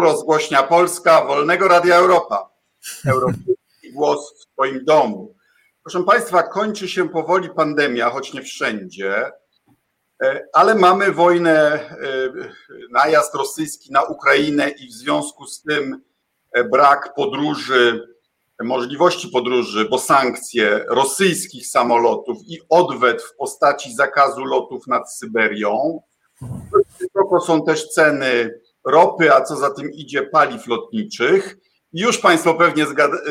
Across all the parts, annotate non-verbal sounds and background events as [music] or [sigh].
Rozgłośnia Polska Wolnego Radia Europa. Europejski głos w Twoim domu. Proszę Państwa, kończy się powoli pandemia, choć nie wszędzie, e, ale mamy wojnę, e, najazd rosyjski na Ukrainę i w związku z tym e, brak podróży, możliwości podróży, bo sankcje rosyjskich samolotów i odwet w postaci zakazu lotów nad Syberią. To są też ceny ropy, a co za tym idzie paliw lotniczych. Już Państwo pewnie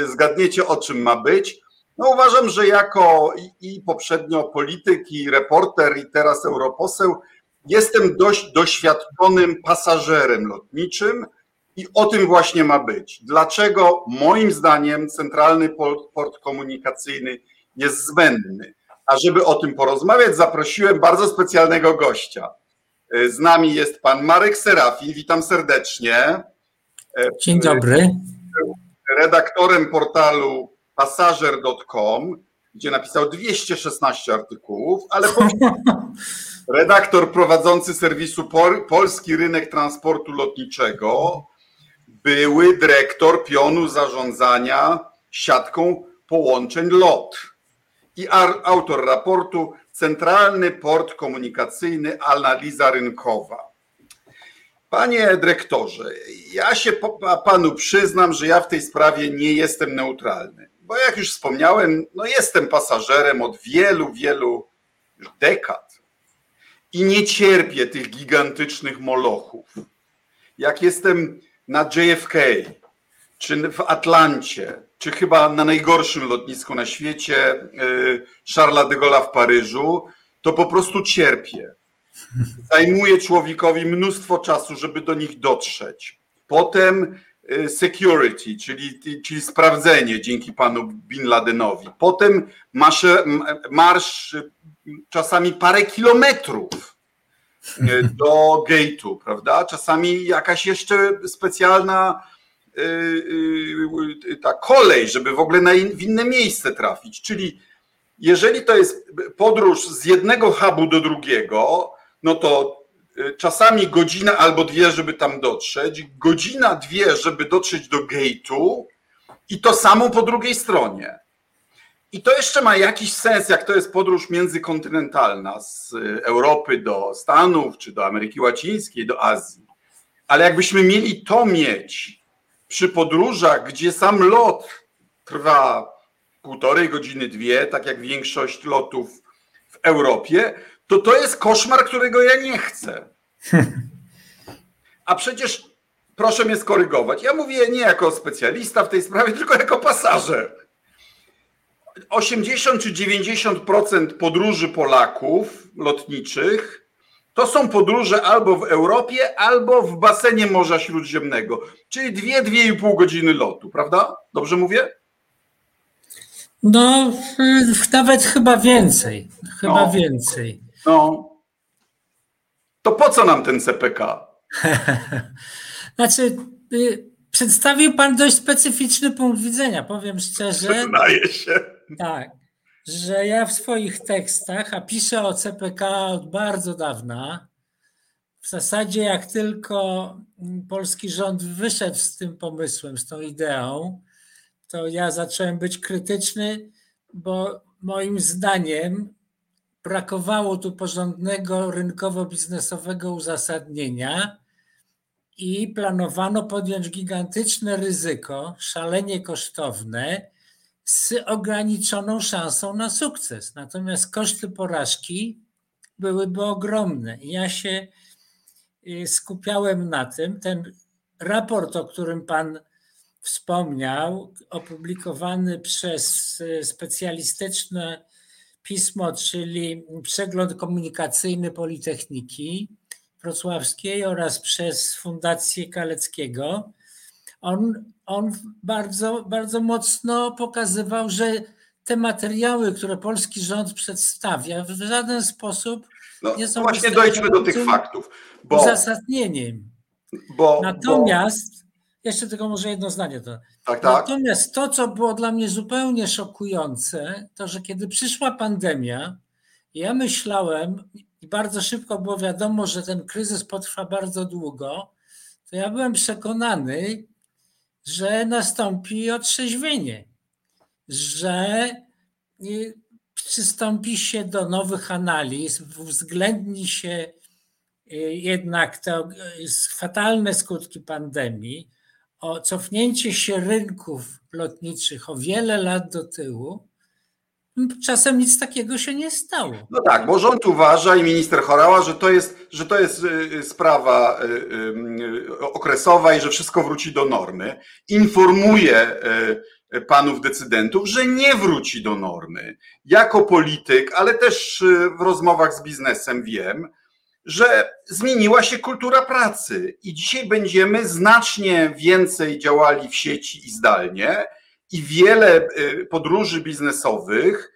zgadniecie, o czym ma być. No uważam, że jako i, poprzednio polityk, i reporter, i teraz europoseł, jestem dość doświadczonym pasażerem lotniczym i o tym właśnie ma być. Dlaczego moim zdaniem centralny port komunikacyjny jest zbędny? A żeby o tym porozmawiać, zaprosiłem bardzo specjalnego gościa. Z nami jest pan Marek Serafin, witam serdecznie. Dzień dobry. Redaktorem portalu pasażer.com, gdzie napisał 216 artykułów, ale [laughs] redaktor prowadzący serwisu Polski Rynek Transportu Lotniczego, były dyrektor pionu zarządzania siatką połączeń LOT i autor raportu Centralny Port Komunikacyjny Analiza Rynkowa. Panie dyrektorze, ja się panu przyznam, że ja w tej sprawie nie jestem neutralny bo jak już wspomniałem, no jestem pasażerem od wielu, wielu dekad i nie cierpię tych gigantycznych molochów. Jak jestem na JFK, czy w Atlancie, czy chyba na najgorszym lotnisku na świecie, y, Charles de Gaulle w Paryżu, to po prostu cierpię. Zajmuje człowiekowi mnóstwo czasu, żeby do nich dotrzeć. Potem Y, security, czyli, czyli sprawdzenie dzięki panu Bin Ladenowi. Potem marsz, marsz czasami parę kilometrów y, do gate'u, prawda? Czasami jakaś jeszcze specjalna ta kolej, żeby w ogóle na in, w inne miejsce trafić. Czyli jeżeli to jest podróż z jednego hubu do drugiego, no to Y, czasami godzina albo dwie, żeby tam dotrzeć, godzina, dwie, żeby dotrzeć do gate'u i to samo po drugiej stronie. I to jeszcze ma jakiś sens, jak to jest podróż międzykontynentalna z y, Europy do Stanów, czy do Ameryki Łacińskiej, do Azji. Ale jakbyśmy mieli to mieć przy podróżach, gdzie sam lot trwa półtorej godziny, dwie, tak jak większość lotów w Europie, to to jest koszmar, którego ja nie chcę. [laughs] A przecież proszę mnie skorygować. Ja mówię nie jako specjalista w tej sprawie, tylko jako pasażer. 80 czy 90% podróży Polaków lotniczych to są podróże albo w Europie, albo w basenie Morza Śródziemnego, czyli 2-2,5 godziny lotu, prawda? Dobrze mówię? No, nawet chyba więcej. Chyba no. więcej. No. To po co nam ten CPK? [laughs] znaczy, y, przedstawił Pan dość specyficzny punkt widzenia, powiem szczerze. Przyznaję się. Tak, że ja w swoich tekstach, a piszę o CPK od bardzo dawna, w zasadzie jak tylko polski rząd wyszedł z tym pomysłem, z tą ideą, to ja zacząłem być krytyczny, bo moim zdaniem brakowało tu porządnego rynkowo-biznesowego uzasadnienia i planowano podjąć gigantyczne ryzyko, szalenie kosztowne, z ograniczoną szansą na sukces. Natomiast koszty porażki byłyby ogromne. Ja się y, skupiałem na tym. Ten raport, o którym Pan wspomniał, opublikowany przez y, specjalistyczne pismo, czyli przegląd komunikacyjny Politechniki Wrocławskiej oraz przez Fundację Kaleckiego. On, on bardzo, bardzo mocno pokazywał, że te materiały, które polski rząd przedstawia, w żaden sposób no, nie są. Właśnie dojdźmy do tych faktów. Bo, uzasadnieniem. Bo, Natomiast jeszcze tylko może jedno zdanie. To. Tak, tak. Natomiast to, co było dla mnie zupełnie szokujące, to że kiedy przyszła pandemia, ja myślałem, i bardzo szybko było wiadomo, że ten kryzys potrwa bardzo długo, to ja byłem przekonany, że nastąpi otrzeźwienie, że y, przystąpi się do nowych analiz, uwzględni się y, jednak te fatalne skutki pandemii, o cofnięcie się rynków lotniczych o wiele lat do tyłu, czasem nic takiego się nie stało. No tak, bo rząd uważa i minister Chorała, że to jest, że to jest y, sprawa okresowa i że wszystko wróci do normy. Informuje panów decydentów, że nie wróci do normy. Jako polityk, ale też y, w rozmowach z biznesem wiem, że zmieniła się kultura pracy i dzisiaj będziemy znacznie więcej działali w sieci i zdalnie i wiele y, podróży biznesowych y,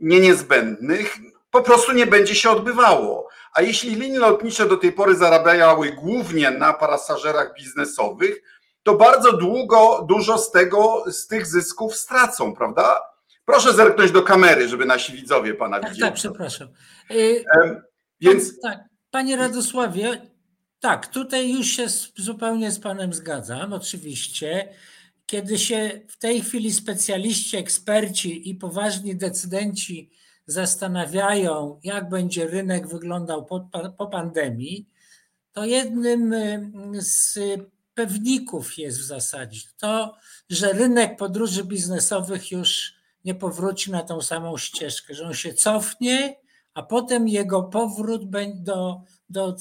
nie niezbędnych po prostu nie będzie się odbywało. A jeśli linie lotnicze do tej pory zarabiały głównie na pasażerach biznesowych, to bardzo długo, dużo z tego, z tych zysków stracą, prawda? Proszę zerknąć do kamery, żeby nasi widzowie pana tak, widzieli. Tak, przepraszam. Y, więc... Tak, panie Radosławie, tak, tutaj już się zupełnie z panem zgadzam, oczywiście. Kiedy się w tej chwili specjaliści, eksperci i poważni decydenci zastanawiają, jak będzie rynek wyglądał po, po pandemii, to jednym z pewników jest w zasadzie. To, że rynek podróży biznesowych już nie powróci na tą samą ścieżkę, że on się cofnie, a potem jego powrót do, do,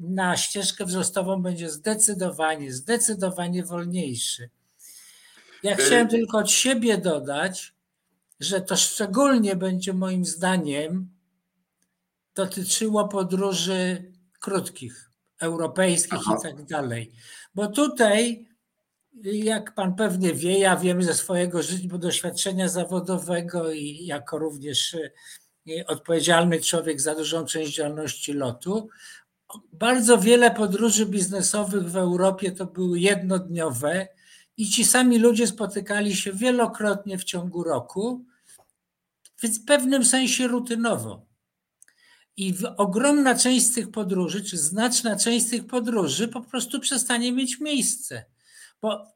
na ścieżkę wzrostową będzie zdecydowanie, zdecydowanie wolniejszy. Ja chciałem tylko od siebie dodać, że to szczególnie będzie moim zdaniem dotyczyło podróży krótkich, europejskich Aha. i tak dalej. Bo tutaj, jak pan pewnie wie, ja wiem ze swojego życia, doświadczenia zawodowego i jako również e, odpowiedzialny człowiek za dużą część działalności lotu, bardzo wiele podróży biznesowych w Europie to były jednodniowe i ci sami ludzie spotykali się wielokrotnie w ciągu roku, w pewnym sensie rutynowo. I ogromna część z tych podróży, czy znaczna część z tych podróży po prostu przestanie mieć miejsce. Bo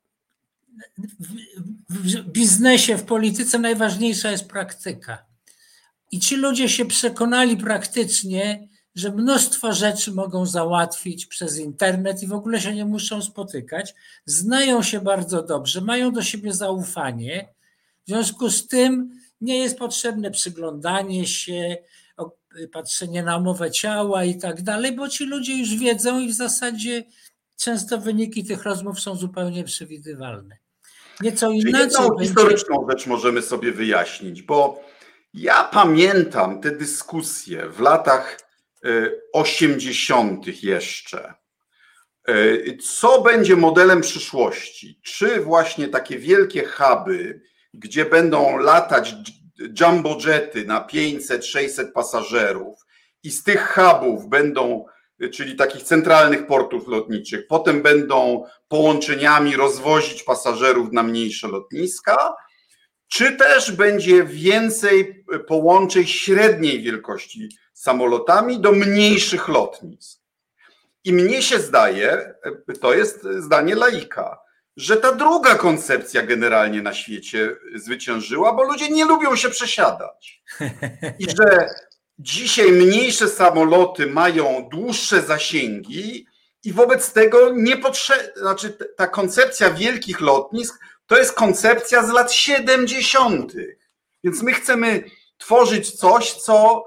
w biznesie, w polityce najważniejsza jest praktyka. I ci ludzie się przekonali praktycznie, że mnóstwo rzeczy mogą załatwić przez internet i w ogóle się nie muszą spotykać. Znają się bardzo dobrze, mają do siebie zaufanie. W związku z tym nie jest potrzebne przyglądanie się, patrzenie na umowę ciała i tak dalej, bo ci ludzie już wiedzą i w zasadzie często wyniki tych rozmów są zupełnie przewidywalne. Nieco inaczej. Jedną będzie... historyczną rzecz możemy sobie wyjaśnić, bo ja pamiętam te dyskusje w latach 80. E, jeszcze. E, co będzie modelem przyszłości? Czy właśnie takie wielkie huby, gdzie będą latać jumbo jety na 500-600 pasażerów i z tych hubów będą, czyli takich centralnych portów lotniczych, potem będą połączeniami rozwozić pasażerów na mniejsze lotniska, czy też będzie więcej połączeń średniej wielkości samolotami do mniejszych lotnisk. I mnie się zdaje, to jest zdanie laika, że ta druga koncepcja generalnie na świecie zwyciężyła, bo ludzie nie lubią się przesiadać. [laughs] I że dzisiaj mniejsze samoloty mają dłuższe zasięgi i wobec tego nie znaczy ta koncepcja wielkich lotnisk to jest koncepcja z lat 70. Więc my chcemy tworzyć coś, co,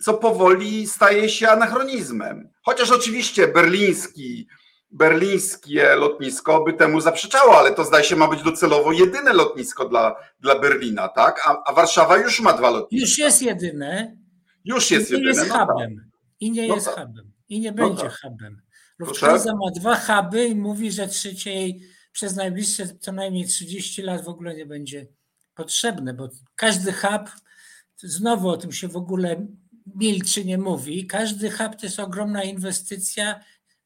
co powoli staje się anachronizmem. Chociaż oczywiście berliński berlińskie lotnisko by temu zaprzeczało, ale to zdaje się ma być docelowo jedyne lotnisko dla, dla Berlina, tak? A, a Warszawa już ma dwa lotniska. Już jest jedyne. Już jest I nie jedyne. Jest no hubem. Tak. I nie no jest tak. hubem. I nie no będzie tak. hubem. Lufthansa ma dwa huby i mówi, że trzeciej przez najbliższe co najmniej 30 lat w ogóle nie będzie potrzebne, bo każdy hub, znowu o tym się w ogóle milczy, nie mówi, każdy hub to jest ogromna inwestycja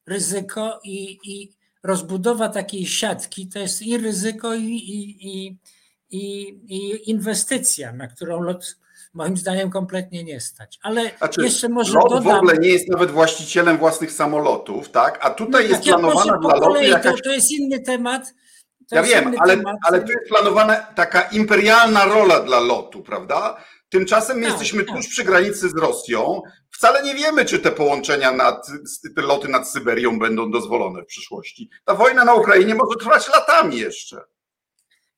ryzyko i, i rozbudowa takiej siatki to jest i ryzyko, i, i, i, i inwestycja, na którą lot, moim zdaniem kompletnie nie stać. Ale znaczy, jeszcze może lot dodam... w ogóle nie jest nawet właścicielem własnych samolotów, tak? A tutaj no, jest tak, planowana dla lotu jakaś... To, to jest inny temat. To ja wiem, ale, temat. ale tu jest planowana taka imperialna rola dla lotu, prawda? Tymczasem my tak, jesteśmy tak. tuż przy granicy z Rosją. Wcale nie wiemy, czy te połączenia, nad, te loty nad Syberią będą dozwolone w przyszłości. Ta wojna na Ukrainie może trwać latami jeszcze.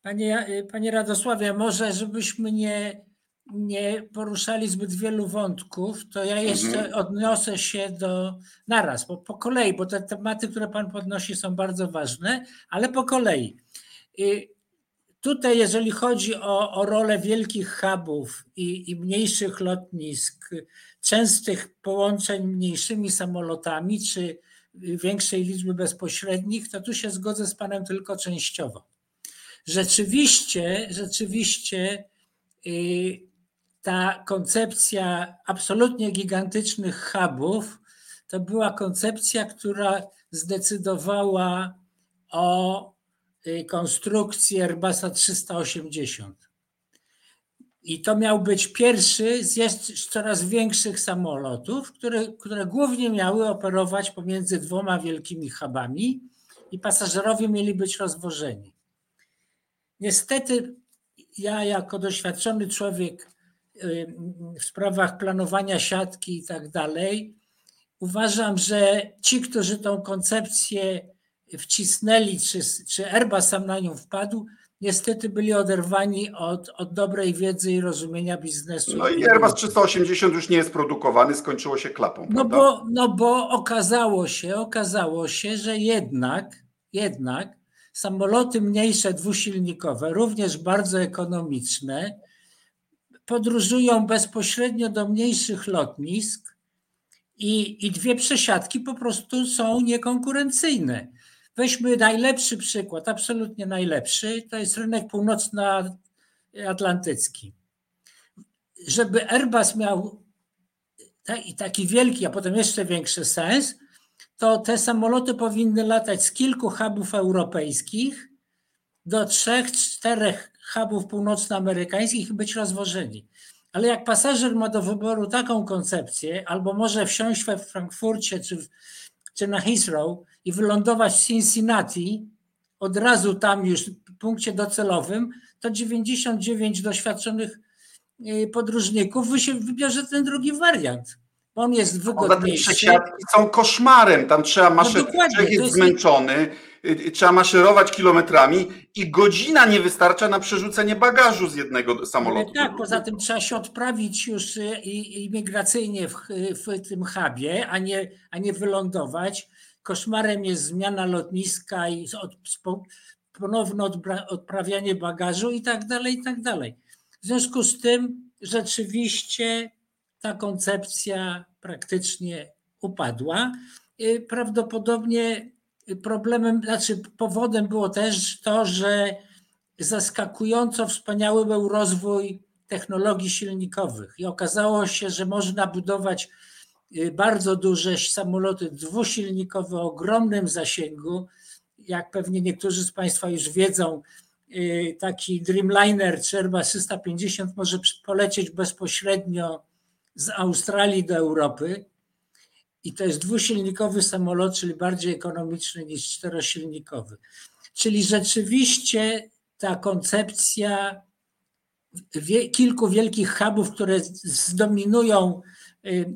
Panie, panie Radosławie, może żebyśmy nie, nie poruszali zbyt wielu wątków, to ja jeszcze mhm. odniosę się do naraz, bo po kolei, bo te tematy, które Pan podnosi, są bardzo ważne, ale po kolei. Tutaj, jeżeli chodzi o, o rolę wielkich hubów i, i mniejszych lotnisk, częstych połączeń mniejszymi samolotami, czy większej liczby bezpośrednich, to tu się zgodzę z Panem tylko częściowo. Rzeczywiście, rzeczywiście y, ta koncepcja absolutnie gigantycznych hubów to była koncepcja, która zdecydowała o y, konstrukcji Airbusa 380. I to miał być pierwszy z coraz większych samolotów, które, które głównie miały operować pomiędzy dwoma wielkimi hubami i pasażerowie mieli być rozwożeni. Niestety, ja jako doświadczony człowiek y, w sprawach planowania siatki i tak dalej, uważam, że ci, którzy tą koncepcję wcisnęli, czy, czy Airbus sam na nią wpadł, niestety byli oderwani od, od dobrej wiedzy i rozumienia biznesu. No i Airbus 380 już nie jest produkowany, skończyło się klapą. No bo, no bo okazało się, okazało się, że jednak, jednak samoloty mniejsze dwusilnikowe, również bardzo ekonomiczne, podróżują bezpośrednio do mniejszych lotnisk i, i dwie przesiadki po prostu są niekonkurencyjne. Weźmy najlepszy przykład, absolutnie najlepszy, to jest rynek północnoatlantycki. Żeby Airbus miał taki wielki, a potem jeszcze większy sens, to te samoloty powinny latać z kilku hubów europejskich do trzech, czterech hubów północnoamerykańskich i być rozwożeni. Ale jak pasażer ma do wyboru taką koncepcję, albo może wsiąść we Frankfurcie czy, czy na Heathrow i wylądować w Cincinnati, od razu tam już w punkcie docelowym, to 99 doświadczonych y, podróżników wybierze ten drugi wariant on jest wygodniejszy. Te przesiadki są koszmarem, tam trzeba maszerować, no człowiek jest, jest zmęczony, y, trzeba maszerować kilometrami i godzina nie wystarcza na przerzucenie bagażu z jednego samolotu. tak, poza tym trzeba się odprawić już y, imigracyjnie w, w tym hubie, a nie, a nie wylądować. Koszmarem jest zmiana lotniska i od, ponowne odprawianie bagażu i tak dalej, i tak dalej. W związku z tym rzeczywiście ta koncepcja praktycznie upadła. Y, prawdopodobnie problemem, znaczy powodem było też to, że zaskakująco wspaniały był rozwój technologii silnikowych i okazało się, że można budować bardzo duże samoloty dwusilnikowe o ogromnym zasięgu. Jak pewnie niektórzy z Państwa już wiedzą, y, taki Dreamliner czy Airbus 350 może polecieć bezpośrednio z Australii do Europy i to jest dwusilnikowy samolot, czyli bardziej ekonomiczny niż czterosilnikowy. Czyli rzeczywiście ta koncepcja kilku wielkich hubów, które zdominują y,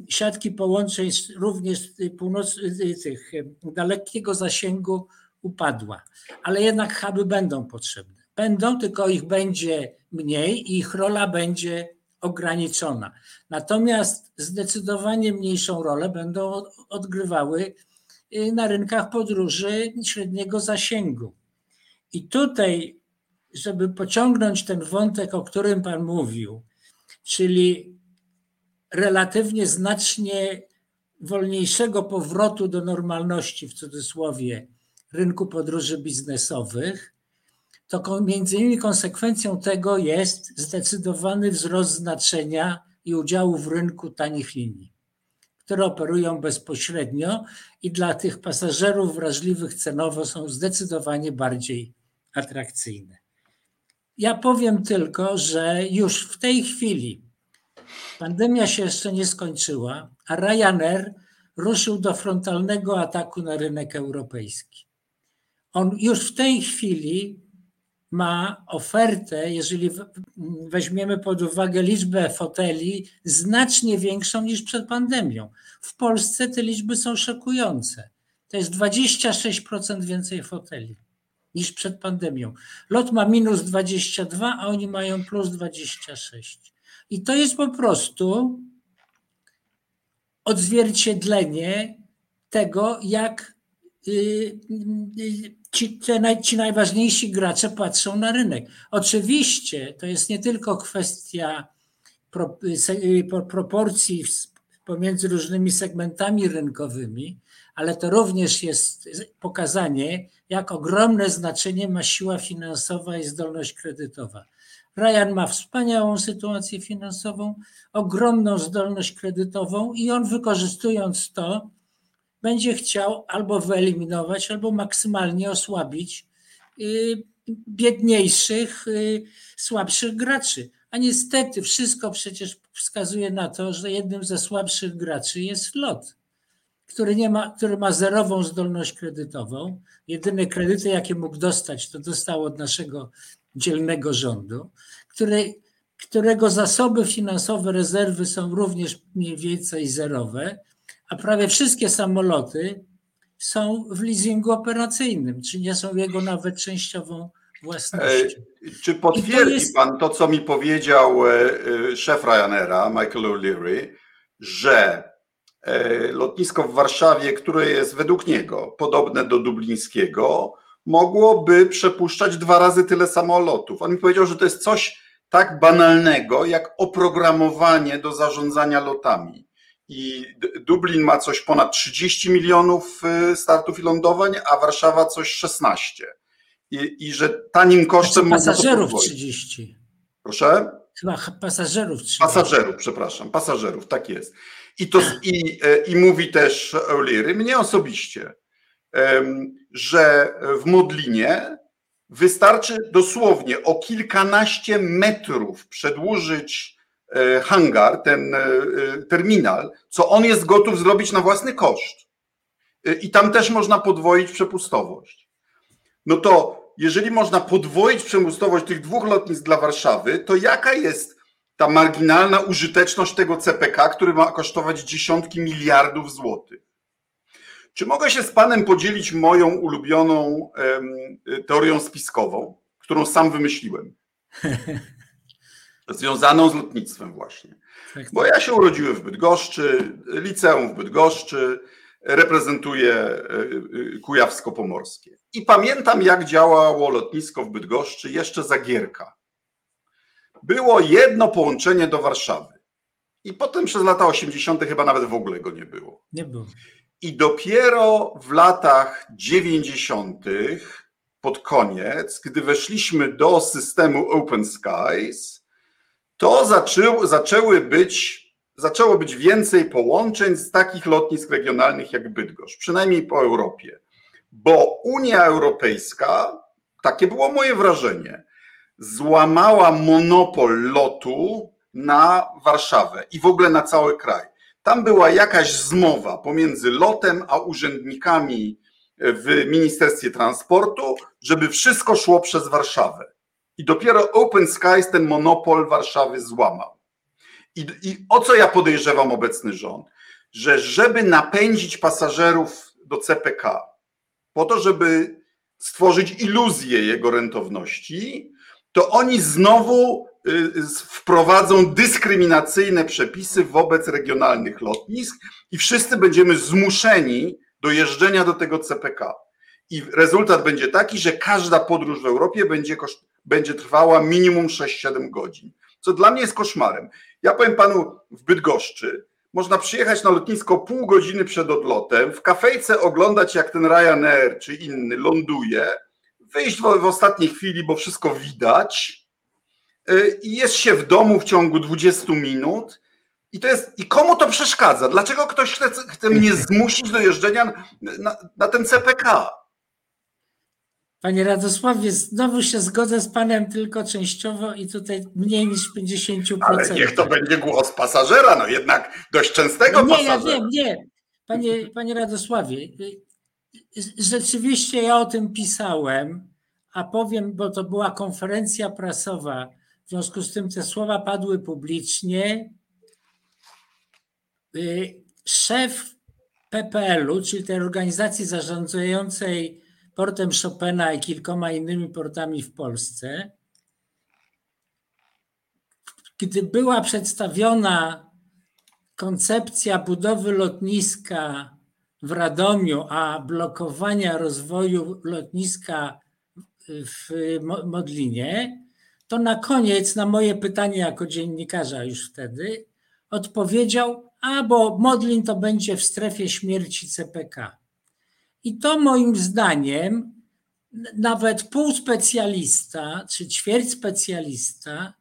siatki połączeń również północ, y, tych y, dalekiego zasięgu upadła. Ale jednak huby będą potrzebne. Będą, tylko ich będzie mniej i ich rola będzie ograniczona. Natomiast zdecydowanie mniejszą rolę będą odgrywały y, na rynkach podróży średniego zasięgu. I tutaj, żeby pociągnąć ten wątek, o którym Pan mówił, czyli relatywnie znacznie wolniejszego powrotu do normalności, w cudzysłowie, rynku podróży biznesowych, to między innymi konsekwencją tego jest zdecydowany wzrost znaczenia i udziału w rynku tanich linii, które operują bezpośrednio i dla tych pasażerów wrażliwych cenowo są zdecydowanie bardziej atrakcyjne. Ja powiem tylko, że już w tej chwili Pandemia się jeszcze nie skończyła, a Ryanair ruszył do frontalnego ataku na rynek europejski. On już w tej chwili ma ofertę, jeżeli weźmiemy pod uwagę liczbę foteli, znacznie większą niż przed pandemią. W Polsce te liczby są szokujące. To jest 26% więcej foteli niż przed pandemią. Lot ma minus 22, a oni mają plus 26. I to jest po prostu odzwierciedlenie tego, jak y, y, ci, ci najważniejsi gracze patrzą na rynek. Oczywiście to jest nie tylko kwestia y, proporcji pomiędzy różnymi segmentami rynkowymi, ale to również jest pokazanie, jak ogromne znaczenie ma siła finansowa i zdolność kredytowa. Ryan ma wspaniałą sytuację finansową, ogromną zdolność kredytową i on wykorzystując to, będzie chciał albo wyeliminować, albo maksymalnie osłabić y, biedniejszych, y, słabszych graczy. A niestety wszystko przecież wskazuje na to, że jednym ze słabszych graczy jest LOT, który, nie ma, który ma zerową zdolność kredytową. Jedyne kredyty, jakie mógł dostać, to dostał od naszego dzielnego rządu, który, którego zasoby finansowe, rezerwy są również mniej więcej zerowe, a prawie wszystkie samoloty są w leasingu operacyjnym, czy nie są jego nawet częściową własnością. Czy potwierdzi to jest... pan to, co mi powiedział e, e, szef Ryanaira, Michael O'Leary, że e, lotnisko w Warszawie, które jest według niego podobne do dublińskiego, mogłoby przepuszczać dwa razy tyle samolotów. On mi powiedział, że to jest coś tak banalnego jak oprogramowanie do zarządzania lotami. I Dublin ma coś ponad 30 milionów y, startów i lądowań, a Warszawa coś 16. I, i że tanim kosztem. Znaczy pasażerów 30. Proszę? Chyba pasażerów 30. Pasażerów, przepraszam, pasażerów, tak jest. I, to, i, e, i mówi też O'Leary, mnie osobiście, że w Modlinie wystarczy dosłownie o kilkanaście metrów przedłużyć e, hangar, ten e, terminal, co on jest gotów zrobić na własny koszt. I tam też można podwoić przepustowość. No to jeżeli można podwoić przepustowość tych dwóch lotnisk dla Warszawy, to jaka jest ta marginalna użyteczność tego CPK, który ma kosztować dziesiątki miliardów złotych? Czy mogę się z Panem podzielić moją ulubioną teorią spiskową, którą sam wymyśliłem? [laughs] Związaną z lotnictwem, właśnie. Tak, Bo tak. ja się urodziłem w Bydgoszczy, liceum w Bydgoszczy, reprezentuję e, e, Kujawsko-Pomorskie. I pamiętam, jak działało lotnisko w Bydgoszczy jeszcze za Gierka. Było jedno połączenie do Warszawy. I potem przez lata 80. chyba nawet w ogóle go nie było. Nie było. I dopiero w latach 90. pod koniec, gdy weszliśmy do systemu Open Skies, to zaczęły, być, zaczęło być więcej połączeń z takich lotnisk regionalnych jak Bydgoszcz, przynajmniej po Europie. Bo Unia Europejska, takie było moje wrażenie, złamała monopol lotu na Warszawę i w ogóle na cały kraj. Tam była jakaś zmowa pomiędzy lotem a urzędnikami w Ministerstwie Transportu, żeby wszystko szło przez Warszawę. I dopiero Open Skies ten monopol Warszawy złamał. I, I o co ja podejrzewam obecny rząd? Że żeby napędzić pasażerów do CPK, po to, żeby stworzyć iluzję jego rentowności, to oni znowu wprowadzą dyskryminacyjne przepisy wobec regionalnych lotnisk i wszyscy będziemy zmuszeni do jeżdżenia do tego CPK. I rezultat będzie taki, że każda podróż w Europie będzie, będzie trwała minimum 6-7 godzin, co dla mnie jest koszmarem. Ja powiem panu w Bydgoszczy, można przyjechać na lotnisko pół godziny przed odlotem, w kafejce oglądać jak ten Ryanair czy inny ląduje, wyjść w, w ostatniej chwili, bo wszystko widać, Y, i jest się w domu w ciągu 20 minut. I to jest. I komu to przeszkadza? Dlaczego ktoś chce, chce mnie zmusić do jeżdżenia na, na ten CPK? Panie Radosławie, znowu się zgodzę z Panem tylko częściowo i tutaj mniej niż 50%. Ale niech to będzie głos pasażera, no jednak dość częstego no nie, pasażera. Ja wiem, nie. Panie, Panie Radosławie, rzeczywiście ja o tym pisałem, a powiem, bo to była konferencja prasowa, w związku z tym te słowa padły publicznie. Y, szef PPL-u, czyli tej organizacji zarządzającej portem Chopina i kilkoma innymi portami w Polsce, gdy była przedstawiona koncepcja budowy lotniska w Radomiu, a blokowania rozwoju lotniska w Modlinie, to na koniec na moje pytanie jako dziennikarza już wtedy odpowiedział, a bo Modlin to będzie w strefie śmierci CPK. I to moim zdaniem nawet półspecjalista czy ćwierć specjalista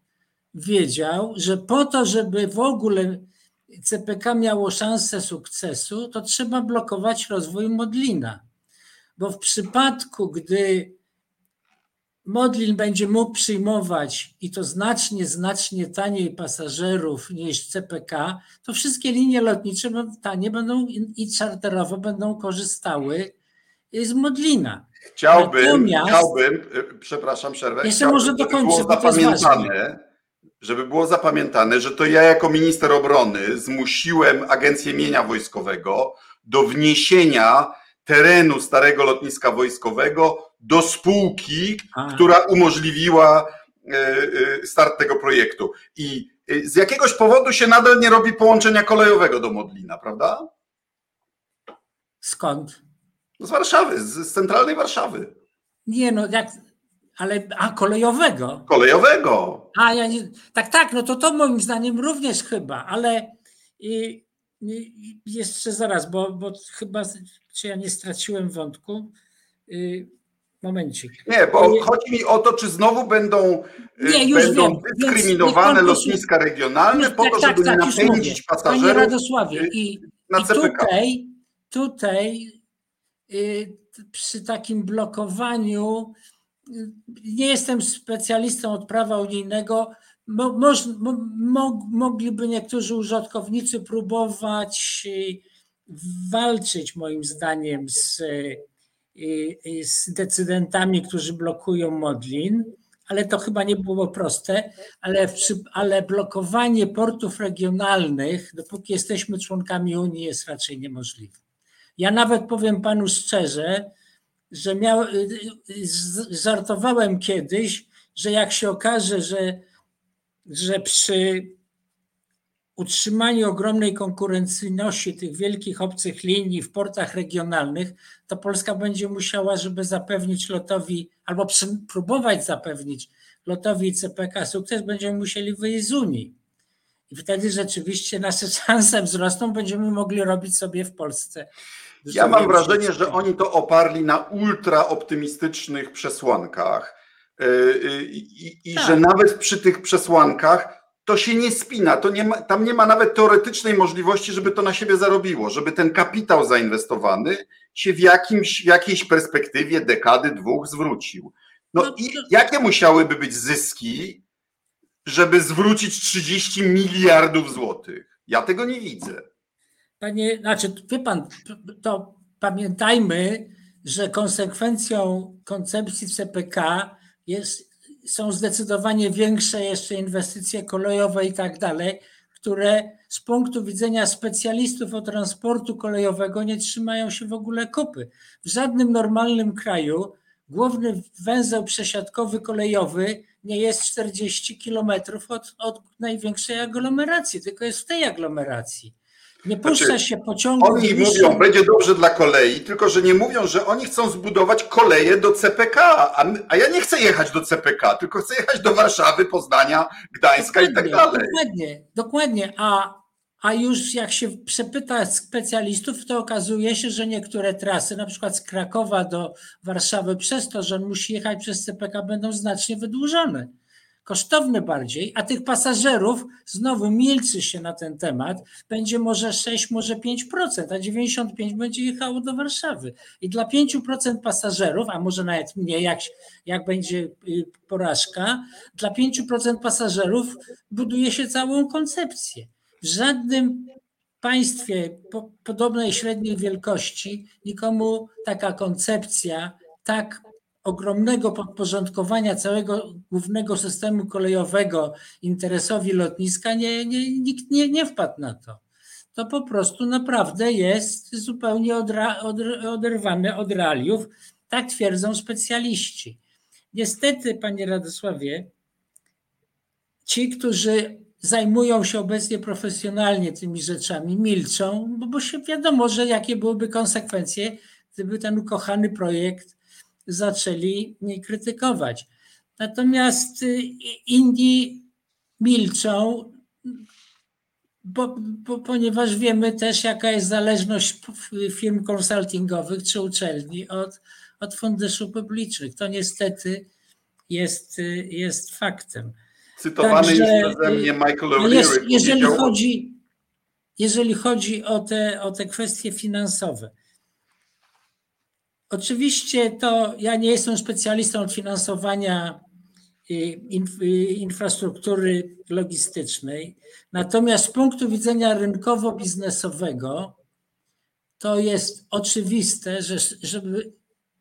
wiedział, że po to, żeby w ogóle CPK miało szansę sukcesu, to trzeba blokować rozwój Modlina. Bo w przypadku, gdy Modlin będzie mógł przyjmować i to znacznie, znacznie taniej pasażerów niż CPK, to wszystkie linie lotnicze tanie będą i czarterowo będą korzystały z Modlina. Chciałbym, Natomiast, chciałbym, y, przepraszam, przerwę. Jeszcze może dokończę, to jest ważne żeby było zapamiętane, że to ja jako minister obrony zmusiłem Agencję Mienia Wojskowego do wniesienia terenu starego lotniska wojskowego do spółki, A. która umożliwiła e, e, start tego projektu. I e, z jakiegoś powodu się nadal nie robi połączenia kolejowego do Modlina, prawda? Skąd? Z Warszawy, z centralnej Warszawy. Nie no, jak ale, a kolejowego? Kolejowego. A ja nie, tak, tak, no to to moim zdaniem również chyba, ale i, i jeszcze zaraz, bo, bo chyba, czy ja nie straciłem wątku. Y, momencik. Nie, bo y, chodzi mi o to, czy znowu będą, y, nie, będą wiem, dyskryminowane lotniska regionalne już, po tak, to, żeby tak, tak, napędzić pasażerów. Panie Radosławie, i, i tutaj, tutaj przy takim blokowaniu nie jestem specjalistą od prawa unijnego. Mo, moż, mo, mogliby niektórzy użytkownicy próbować y, walczyć, moim zdaniem, z, y, z decydentami, którzy blokują Modlin, ale to chyba nie było proste. Ale, ale blokowanie portów regionalnych, dopóki jesteśmy członkami Unii, jest raczej niemożliwe. Ja nawet powiem panu szczerze, że miał, y, y, żartowałem kiedyś, że jak się okaże, że, że przy utrzymaniu ogromnej konkurencyjności tych wielkich obcych linii w portach regionalnych, to Polska będzie musiała, żeby zapewnić lotowi, albo próbować zapewnić lotowi CPK sukces, będziemy musieli wyjść z Unii. I wtedy rzeczywiście nasze [laughs] szanse wzrosną, będziemy mogli robić sobie w Polsce ja mam wrażenie, że oni to oparli na ultra optymistycznych przesłankach y, y, i, i tak. że nawet przy tych przesłankach to się nie spina, to nie ma, tam nie ma nawet teoretycznej możliwości, żeby to na siebie zarobiło, żeby ten kapitał zainwestowany się w, jakimś, w jakiejś perspektywie dekady, dwóch zwrócił. No, no i jakie musiałyby być zyski, żeby zwrócić 30 miliardów złotych? Ja tego nie widzę. Panie, znaczy, wie pan, to pamiętajmy, że konsekwencją koncepcji CPK jest, są zdecydowanie większe jeszcze inwestycje kolejowe i tak dalej, które z punktu widzenia specjalistów od transportu kolejowego nie trzymają się w ogóle kupy. W żadnym normalnym kraju główny węzeł przesiadkowy kolejowy nie jest 40 kilometrów od, od największej aglomeracji, tylko jest w tej aglomeracji. Nie puszcza znaczy, się pociągu. Oni mówią, będzie dobrze dla kolei, tylko że nie mówią, że oni chcą zbudować koleje do CPK, a, my, a ja nie chcę jechać do CPK, tylko chcę jechać do Warszawy, Poznania, Gdańska dokładnie, i tak dalej. Dokładnie, dokładnie. A, a już jak się przepyta specjalistów, to okazuje się, że niektóre trasy, na przykład z Krakowa do Warszawy, przez to, że on musi jechać przez CPK, będą znacznie wydłużone. Kosztowne bardziej, a tych pasażerów znowu milczy się na ten temat, będzie może 6, może 5%, a 95% będzie jechało do Warszawy. I dla 5% pasażerów, a może nawet mniej, jak, jak będzie y, porażka, dla 5% pasażerów buduje się całą koncepcję. W żadnym państwie podobnej średniej wielkości nikomu taka koncepcja tak ogromnego podporządkowania całego głównego systemu kolejowego interesowi lotniska nie, nie, nikt nie, nie wpadł na to. To po prostu naprawdę jest zupełnie odra, oderwane od realiów. Tak twierdzą specjaliści. Niestety, panie Radosławie, ci, którzy zajmują się obecnie profesjonalnie tymi rzeczami, milczą, bo, bo się wiadomo, że jakie byłyby konsekwencje, gdyby ten ukochany projekt zaczęli krytykować. Natomiast y, inni milczą, bo, bo, ponieważ wiemy też, jaka jest zależność firm konsultingowych czy uczelni od, od funduszy publicznych. To niestety jest, y, jest faktem. Cytowany Także, jest przeze mnie Michael O'Leary. Jeżeli chodzi, jeżeli chodzi o te, o te kwestie finansowe, Oczywiście to ja nie jestem specjalistą od finansowania y, y, infrastruktury logistycznej, natomiast z punktu widzenia rynkowo-biznesowego to jest oczywiste, że żeby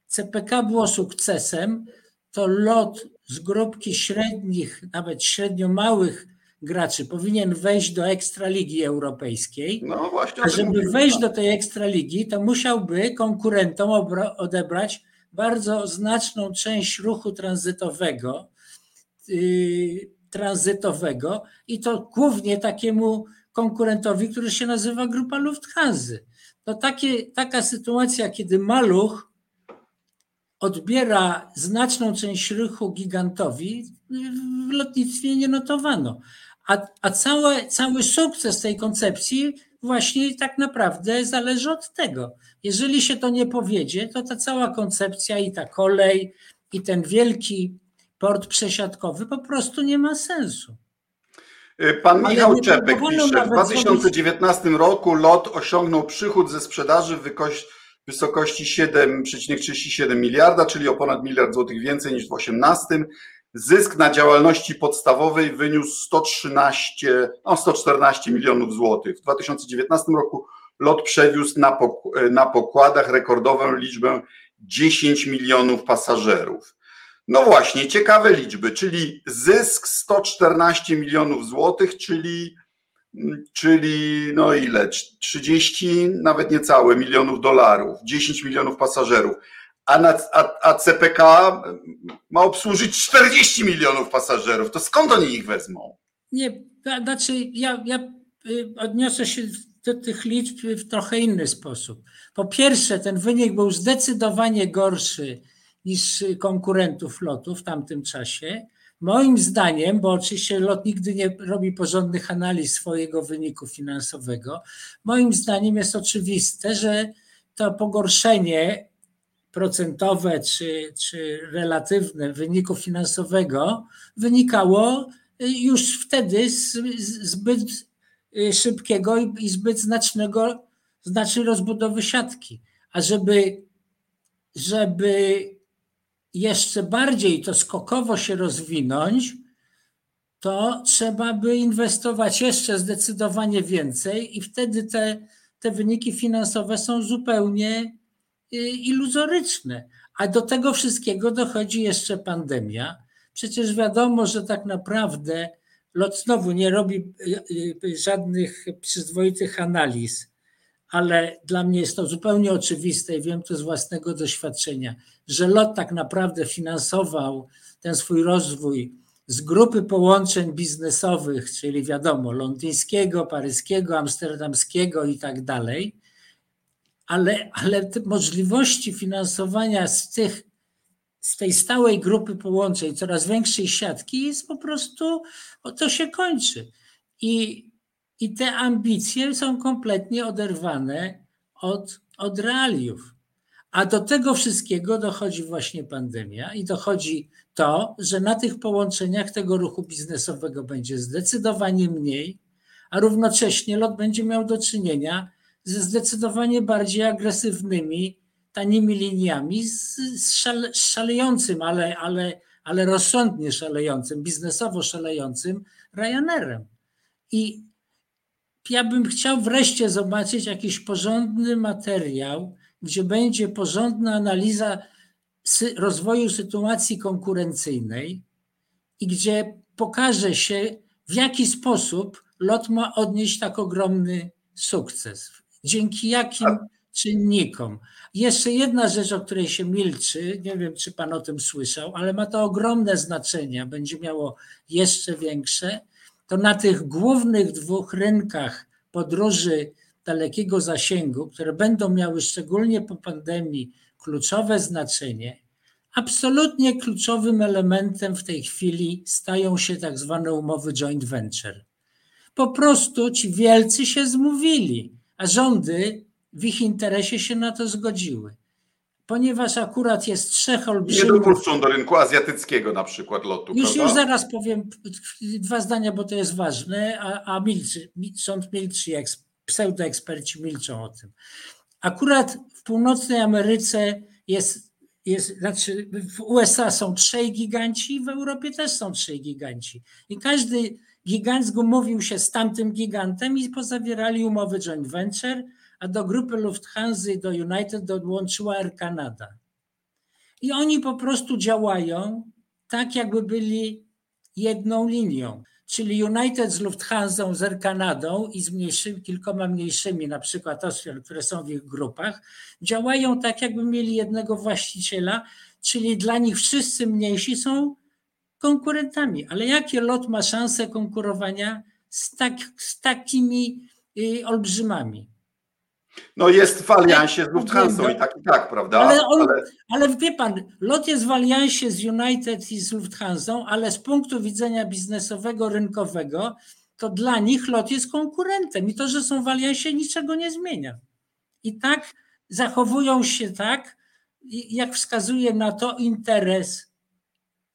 CPK było sukcesem, to lot z grupki średnich, nawet średnio małych graczy powinien wejść do Ekstraligi Europejskiej. No właśnie. A żeby wejść do tej Ekstraligi, to musiałby konkurentom odebrać bardzo znaczną część ruchu tranzytowego, yy, tranzytowego i to głównie takiemu konkurentowi, który się nazywa Grupa Lufthansa. To takie, taka sytuacja, kiedy maluch odbiera znaczną część ruchu gigantowi, w lotnictwie nie notowano. A, a cały, cały sukces tej koncepcji właśnie tak naprawdę zależy od tego. Jeżeli się to nie powiedzie, to ta cała koncepcja i ta kolej, i ten wielki port przesiadkowy po prostu nie ma sensu. Pan Michał Czepek pisze, w 2019 roku LOT osiągnął przychód ze sprzedaży w wysokości 7,37 miliarda, czyli o ponad miliard złotych więcej niż w 2018. Zysk na działalności podstawowej wyniósł 113, no 114 milionów złotych. W 2019 roku LOT przewiózł na, na pokładach rekordową liczbę 10 milionów pasażerów. No właśnie, ciekawe liczby, czyli zysk 114 milionów złotych, czyli, czyli no ile? 30, nawet niecałe milionów dolarów, 10 milionów pasażerów a, na, a, a CPK ma obsłużyć 40 milionów pasażerów. To skąd oni ich wezmą? Nie, znaczy ja, ja y, odniosę się do tych liczb w trochę inny sposób. Po pierwsze, ten wynik był zdecydowanie gorszy niż konkurentów lotu w tamtym czasie. Moim zdaniem, bo oczywiście lot nigdy nie robi porządnych analiz swojego wyniku finansowego, moim zdaniem jest oczywiste, że to pogorszenie procentowe czy, czy relatywne wyniku finansowego wynikało już wtedy z, zbyt szybkiego i zbyt znacznego, znacznej rozbudowy siatki. A żeby, żeby jeszcze bardziej to skokowo się rozwinąć, to trzeba by inwestować jeszcze zdecydowanie więcej i wtedy te, te wyniki finansowe są zupełnie Y, iluzoryczne. A do tego wszystkiego dochodzi jeszcze pandemia. Przecież wiadomo, że tak naprawdę lot znowu nie robi y, y, żadnych przyzwoitych analiz, ale dla mnie jest to zupełnie oczywiste i wiem to z własnego doświadczenia, że lot tak naprawdę finansował ten swój rozwój z grupy połączeń biznesowych, czyli wiadomo, londyńskiego, paryskiego, amsterdamskiego i tak dalej, ale, ale te możliwości finansowania z, tych, z tej stałej grupy połączeń, coraz większej siatki, jest po prostu, to się kończy. I, i te ambicje są kompletnie oderwane od, od realiów. A do tego wszystkiego dochodzi właśnie pandemia i dochodzi to, że na tych połączeniach tego ruchu biznesowego będzie zdecydowanie mniej, a równocześnie lot będzie miał do czynienia ze zdecydowanie bardziej agresywnymi, tanimi liniami, z, z, szale, szalejącym, ale, ale, ale rozsądnie szalejącym, biznesowo szalejącym Ryanerem. I ja bym chciał wreszcie zobaczyć jakiś porządny materiał, gdzie będzie porządna analiza rozwoju sytuacji konkurencyjnej i gdzie pokaże się, w jaki sposób lot ma odnieść tak ogromny sukces. Dzięki jakim czynnikom. Jeszcze jedna rzecz, o której się milczy, nie wiem, czy Pan o tym słyszał, ale ma to ogromne znaczenie, będzie miało jeszcze większe. To na tych głównych dwóch rynkach podróży dalekiego zasięgu, które będą miały szczególnie po pandemii kluczowe znaczenie, absolutnie kluczowym elementem w tej chwili stają się tak zwane umowy joint venture. Po prostu ci wielcy się zmówili, a rządy w ich interesie się na to zgodziły. Ponieważ akurat jest trzech olbrzymich... Nie dopuszczą do rynku azjatyckiego na przykład lotu, Już, już zaraz powiem dwa zdania, bo to jest ważne, a, a milczy, rząd milczy, pseudoeksperci milczą o tym. Akurat w północnej Ameryce jest, jest, znaczy w USA są trzej giganci, w Europie też są trzej giganci. I każdy gigant zgumowił się z tamtym gigantem i pozawierali umowy joint venture, a do grupy Lufthansa do United dołączyła Air Canada. I oni po prostu działają tak, jakby byli jedną linią. Czyli United z Lufthansa, z Air Canadą i z mniejszymi, kilkoma mniejszymi, na przykład Austrian, które są w ich grupach, działają tak, jakby mieli jednego właściciela, czyli dla nich wszyscy mniejsi są konkurentami. Ale jakie lot ma szansę konkurowania z, tak, z takimi y, olbrzymami? No jest w aliansie z Lufthansa i tak i tak, prawda? Ale, on, ale... ale wie pan, lot jest w aliansie z United i z Lufthansa, ale z punktu widzenia biznesowego, rynkowego, to dla nich lot jest konkurentem i to, że są w aliansie niczego nie zmienia. I tak zachowują się tak, jak wskazuje na to interes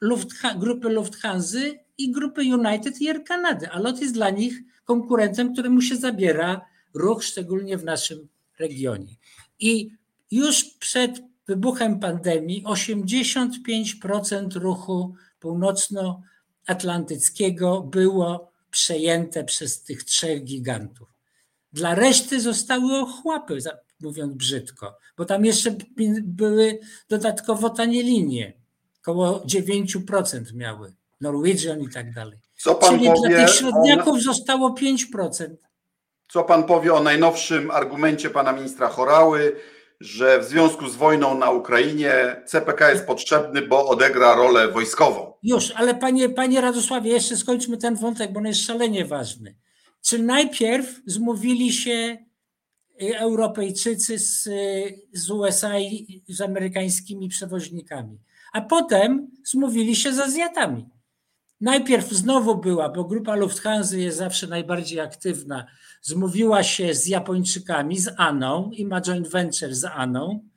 Luftha grupy Lufthansa i grupy United i Air Canada, a lot jest dla nich konkurentem, któremu się zabiera ruch, szczególnie w naszym regionie. I już przed wybuchem pandemii 85% ruchu północnoatlantyckiego było przejęte przez tych trzech gigantów. Dla reszty zostały ochłapy, mówiąc brzydko, bo tam jeszcze były dodatkowo tanie linie, około 9% miały, Norwegian i tak dalej. Co pan Czyli powie dla tych średniaków on... zostało 5%. Co pan powie o najnowszym argumencie pana ministra Chorały, że w związku z wojną na Ukrainie CPK jest potrzebny, bo odegra rolę wojskową? Już, ale panie, panie Radosławie, jeszcze skończmy ten wątek, bo on jest szalenie ważny. Czy najpierw zmówili się y, Europejczycy z, z USA i z amerykańskimi przewoźnikami, a potem zmówili się z Azjatami. Najpierw znowu była, bo grupa Lufthansa jest zawsze najbardziej aktywna, zmówiła się z Japończykami, z ANą i ma joint venture z ANą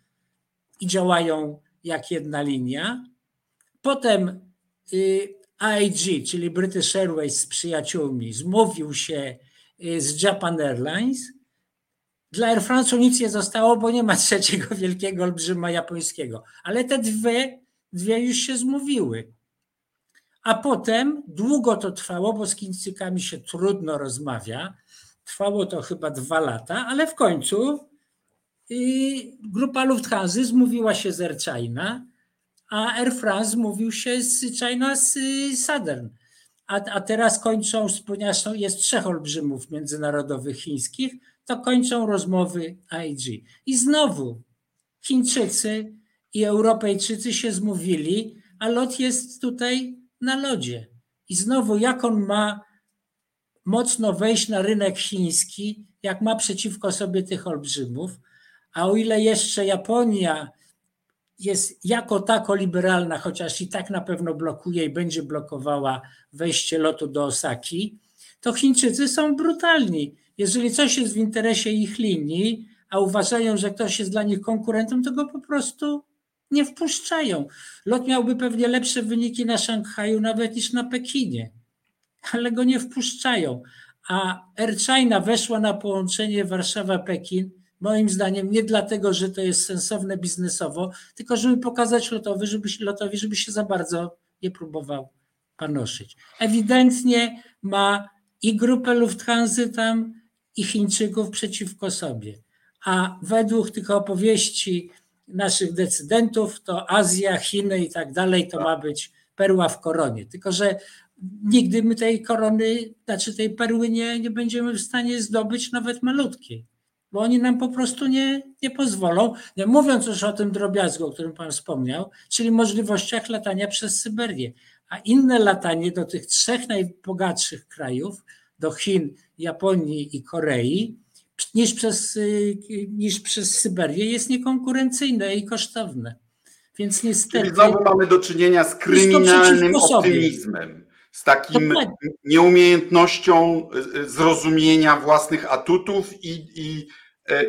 i działają jak jedna linia. Potem y, AIG, czyli British Airways z przyjaciółmi, zmówił się y, z Japan Airlines. Dla Air France nic nie zostało, bo nie ma trzeciego wielkiego olbrzyma japońskiego. Ale te dwie, dwie już się zmówiły. A potem długo to trwało, bo z Chińczykami się trudno rozmawia. Trwało to chyba dwa lata, ale w końcu y, grupa Lufthansa zmówiła się z Air China, a Air France mówił się z China z Southern. A, a teraz kończą, ponieważ jest trzech olbrzymów międzynarodowych chińskich, to kończą rozmowy AIG. I znowu Chińczycy i Europejczycy się zmówili, a lot jest tutaj na lodzie. I znowu, jak on ma mocno wejść na rynek chiński, jak ma przeciwko sobie tych olbrzymów, a o ile jeszcze Japonia jest jako tako liberalna, chociaż i tak na pewno blokuje i będzie blokowała wejście lotu do Osaki, to Chińczycy są brutalni. Jeżeli coś jest w interesie ich linii, a uważają, że ktoś jest dla nich konkurentem, to go po prostu nie wpuszczają. Lot miałby pewnie lepsze wyniki na Szanghaju nawet niż na Pekinie, ale go nie wpuszczają. A Air China weszła na połączenie Warszawa-Pekin, moim zdaniem nie dlatego, że to jest sensowne biznesowo, tylko żeby pokazać lotowi, żeby, lotowi, żeby się za bardzo nie próbował panoszyć. Ewidentnie ma i grupę Lufthansa tam, i Chińczyków przeciwko sobie. A według tych opowieści naszych decydentów, to Azja, Chiny i tak dalej, to ma być perła w koronie. Tylko, że nigdy my tej korony, znaczy tej perły nie, nie będziemy w stanie zdobyć nawet malutkiej, bo oni nam po prostu nie, nie pozwolą. Nie mówiąc już o tym drobiazgu, o którym Pan wspomniał, czyli możliwościach latania przez Syberię. A inne latanie do tych trzech najbogatszych krajów, do Chin, Japonii i Korei, niż przez, y, niż przez Syberię jest niekonkurencyjne i kosztowne. Więc niestety. Czyli znowu mamy do czynienia z kryminalnym optymizmem, z takim Dokładnie. nieumiejętnością y, y, zrozumienia własnych atutów i, i,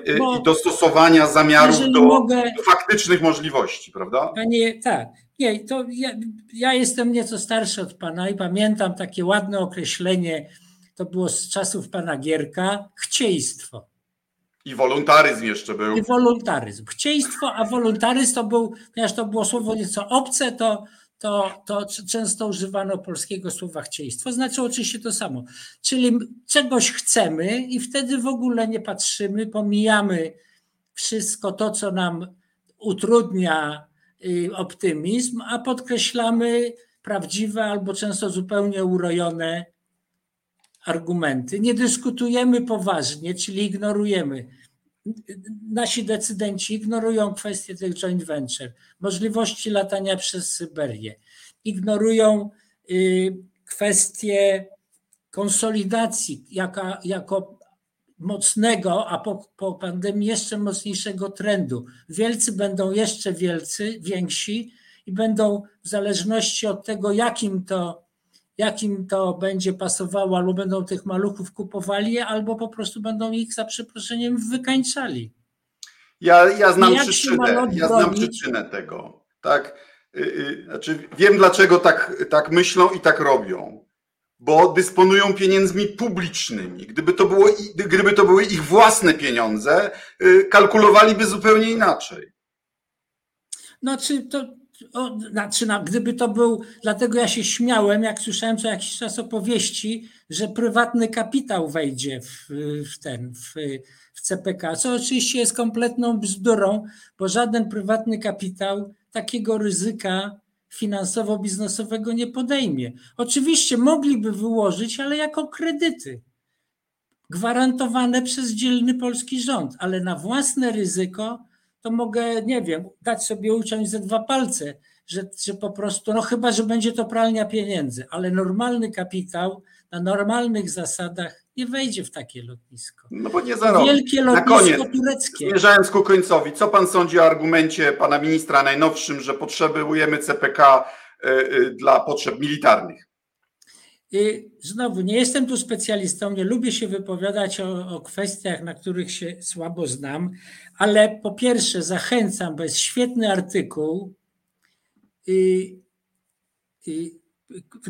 i dostosowania zamiarów do, mogę, do, faktycznych możliwości, prawda? Panie, tak. Nie, to ja, ja jestem nieco starszy od pana i pamiętam takie ładne określenie to było z czasów pana Gierka, chcieństwo. I wolontaryzm jeszcze był. I wolontaryzm. Chcieństwo, a wolontaryzm to był, ponieważ to było słowo nieco obce, to, to, to często używano polskiego słowa chcieństwo. Znaczy oczywiście to samo. Czyli czegoś chcemy i wtedy w ogóle nie patrzymy, pomijamy wszystko to, co nam utrudnia y, optymizm, a podkreślamy prawdziwe albo często zupełnie urojone argumenty, nie dyskutujemy poważnie, czyli ignorujemy. Nasi decydenci ignorują kwestię tych joint venture, możliwości latania przez Syberię, ignorują y, kwestię konsolidacji jaka, jako mocnego, a po, po pandemii jeszcze mocniejszego trendu. Wielcy będą jeszcze wielcy, więksi i będą w zależności od tego, jakim to jakim to będzie pasowało, albo będą tych maluchów kupowali, albo po prostu będą ich za przeproszeniem wykańczali. Ja, ja znam przyczynę, ja znam przyczynę tego. Tak? Y, y, znaczy, wiem, dlaczego tak, tak myślą i tak robią. Bo dysponują pieniędzmi publicznymi. Gdyby to, było, gdyby to były ich własne pieniądze, y, kalkulowaliby zupełnie inaczej. Znaczy, to, o, znaczy, no, gdyby to był, dlatego ja się śmiałem, jak słyszałem co jakiś czas opowieści, że prywatny kapitał wejdzie w, w ten, w, w CPK, co oczywiście jest kompletną bzdurą, bo żaden prywatny kapitał takiego ryzyka finansowo-biznesowego nie podejmie. Oczywiście mogliby wyłożyć, ale jako kredyty gwarantowane przez dzielny polski rząd, ale na własne ryzyko to mogę, nie wiem, dać sobie uciąć ze dwa palce, że, że po prostu, no chyba, że będzie to pralnia pieniędzy, ale normalny kapitał na normalnych zasadach nie wejdzie w takie lotnisko. No bo nie zarobi. Wielkie lotnisko na koniec, tureckie. Zmierzając ku końcowi, co pan sądzi o argumencie pana ministra najnowszym, że potrzebujemy CPK y, y, dla potrzeb militarnych? Znowu, nie jestem tu specjalistą, nie lubię się wypowiadać o, o, kwestiach, na których się słabo znam, ale po pierwsze zachęcam, bo jest świetny artykuł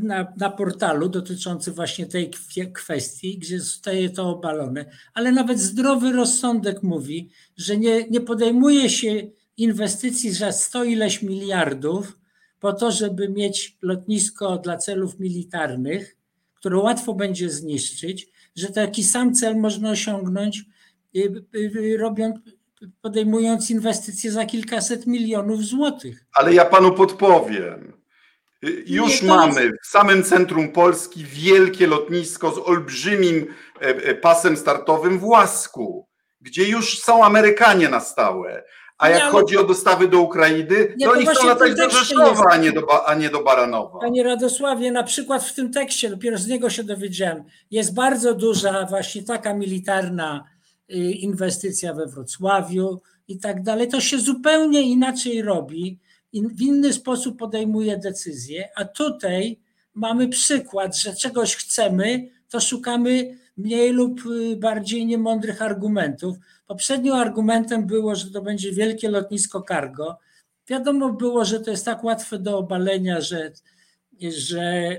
na, na portalu dotyczący właśnie tej kwestii, gdzie zostaje to obalone, ale nawet zdrowy rozsądek mówi, że nie, nie podejmuje się inwestycji za sto ileś miliardów, po to, żeby mieć lotnisko dla celów militarnych, które łatwo będzie zniszczyć, że taki sam cel można osiągnąć y, y, y, robiąc, podejmując inwestycje za kilkaset milionów złotych. Ale ja panu podpowiem. Już Nie, mamy jest... w samym centrum Polski wielkie lotnisko z olbrzymim e, e, pasem startowym w Łasku, gdzie już są Amerykanie na stałe. A jak chodzi o dostawy do Ukrainy, nie, to oni chcą latać do Rzeszowa, a nie do, a nie do Baranowa. Panie Radosławie, na przykład w tym tekście, dopiero z niego się dowiedziałem, jest bardzo duża właśnie taka militarna y, inwestycja we Wrocławiu i tak dalej. To się zupełnie inaczej robi, w inny sposób podejmuje decyzje, a tutaj mamy przykład, że czegoś chcemy, to szukamy mniej lub y, bardziej niemądrych argumentów. Poprzednim argumentem było, że to będzie wielkie lotnisko cargo. Wiadomo było, że to jest tak łatwe do obalenia, że, że,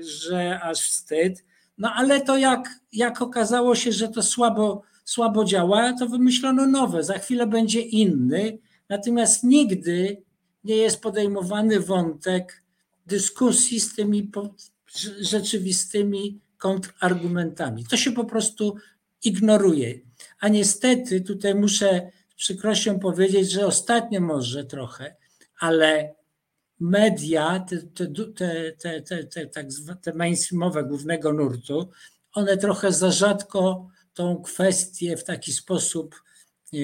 że aż wstyd. No ale to jak, jak okazało się, że to słabo, słabo działa, to wymyślono nowe. Za chwilę będzie inny. Natomiast nigdy nie jest podejmowany wątek dyskusji z tymi rzeczywistymi kontrargumentami. To się po prostu ignoruje. A niestety tutaj muszę z przykrością powiedzieć, że ostatnio może trochę, ale media, te, te, te, te, te, tak te mainstreamowe głównego nurtu, one trochę za rzadko tą kwestię w taki sposób e,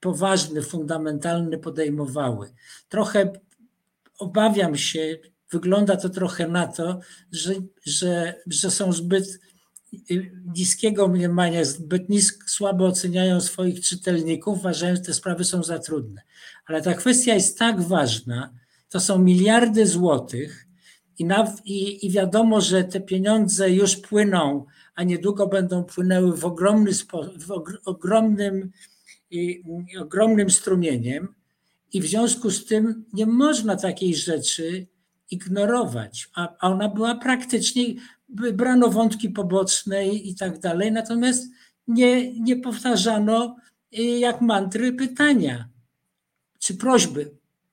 poważny, fundamentalny podejmowały. Trochę obawiam się, wygląda to trochę na to, że, że, że są zbyt niskiego mniemania, zbyt nisk, słabo oceniają swoich czytelników, uważając, że te sprawy są za trudne. Ale ta kwestia jest tak ważna, to są miliardy złotych i, na, i, i wiadomo, że te pieniądze już płyną, a niedługo będą płynęły w, ogromny spo, w ogromnym, i, ogromnym strumieniem i w związku z tym nie można takiej rzeczy ignorować, a, a ona była praktycznie, brano wątki poboczne i tak dalej, natomiast nie, nie powtarzano y, jak mantry pytania czy prośby.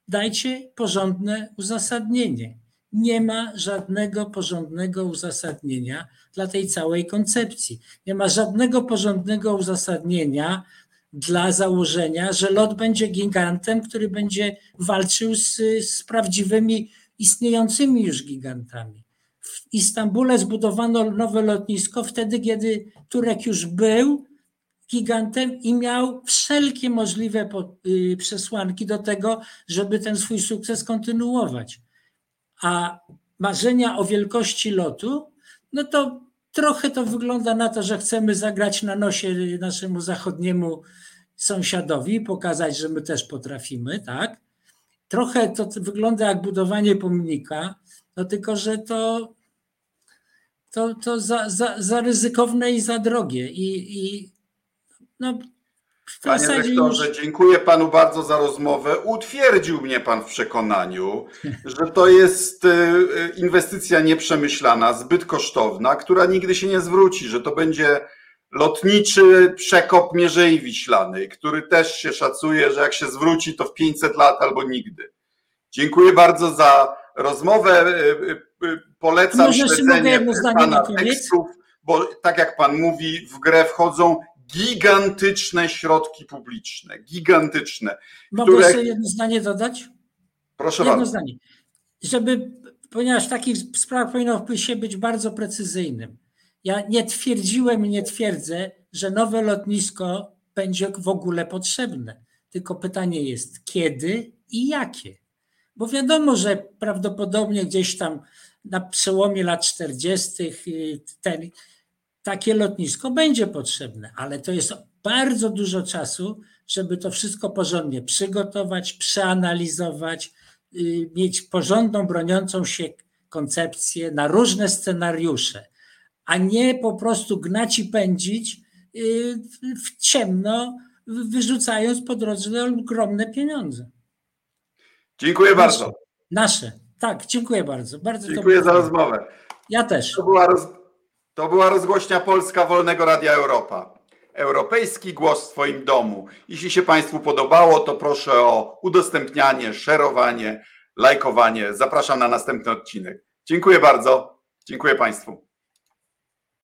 Dajcie porządne uzasadnienie. Nie ma żadnego porządnego uzasadnienia dla tej całej koncepcji. Nie ma żadnego porządnego uzasadnienia dla założenia, że lot będzie gigantem, który będzie walczył z, z prawdziwymi istniejącymi już gigantami. W Istambule zbudowano nowe lotnisko wtedy, kiedy Turek już był gigantem i miał wszelkie możliwe y, przesłanki do tego, żeby ten swój sukces kontynuować. A marzenia o wielkości lotu, no to trochę to wygląda na to, że chcemy zagrać na nosie naszemu zachodniemu sąsiadowi, pokazać, że my też potrafimy, tak? Trochę to wygląda jak budowanie pomnika, no tylko, że to, to, to za, za, za ryzykowne i za drogie. I, i no, Panie rektorze, już... dziękuję panu bardzo za rozmowę. Utwierdził mnie pan w przekonaniu, że to jest y, y, inwestycja nieprzemyślana, zbyt kosztowna, która nigdy się nie zwróci, że to będzie lotniczy przekop Mierzei Wiślanej, który też się szacuje, że jak się zwróci, to w 500 lat albo nigdy. Dziękuję bardzo za rozmowę. Y, y, y, polecam śledzenie pana tekstów, bo tak jak pan mówi, w grę wchodzą gigantyczne środki publiczne. Gigantyczne. Mogę które... jeszcze jedno zdanie dodać? Proszę jedno bardzo. zdanie. Żeby, ponieważ w takich sprawach powinno się być bardzo precyzyjnym. Ja nie twierdziłem i nie twierdzę, że nowe lotnisko będzie w ogóle potrzebne. Tylko pytanie jest kiedy i jakie. Bo wiadomo, że prawdopodobnie gdzieś tam na przełomie lat 40. Y, ten, takie lotnisko będzie potrzebne, ale to jest bardzo dużo czasu, żeby to wszystko porządnie przygotować, przeanalizować, y, mieć porządną, broniącą się koncepcję na różne scenariusze a nie po prostu gnać i pędzić y, w ciemno, wyrzucając po drodze ogromne pieniądze. Dziękuję bardzo. Nasze. Tak, dziękuję bardzo. bardzo dziękuję za rozmowę. Ja też. To była, roz, to była rozgłośnia Polska Wolnego Radia Europa. Europejski głos w Twoim domu. Jeśli się Państwu podobało, to proszę o udostępnianie, szerowanie, lajkowanie. Zapraszam na następny odcinek. Dziękuję bardzo. Dziękuję Państwu.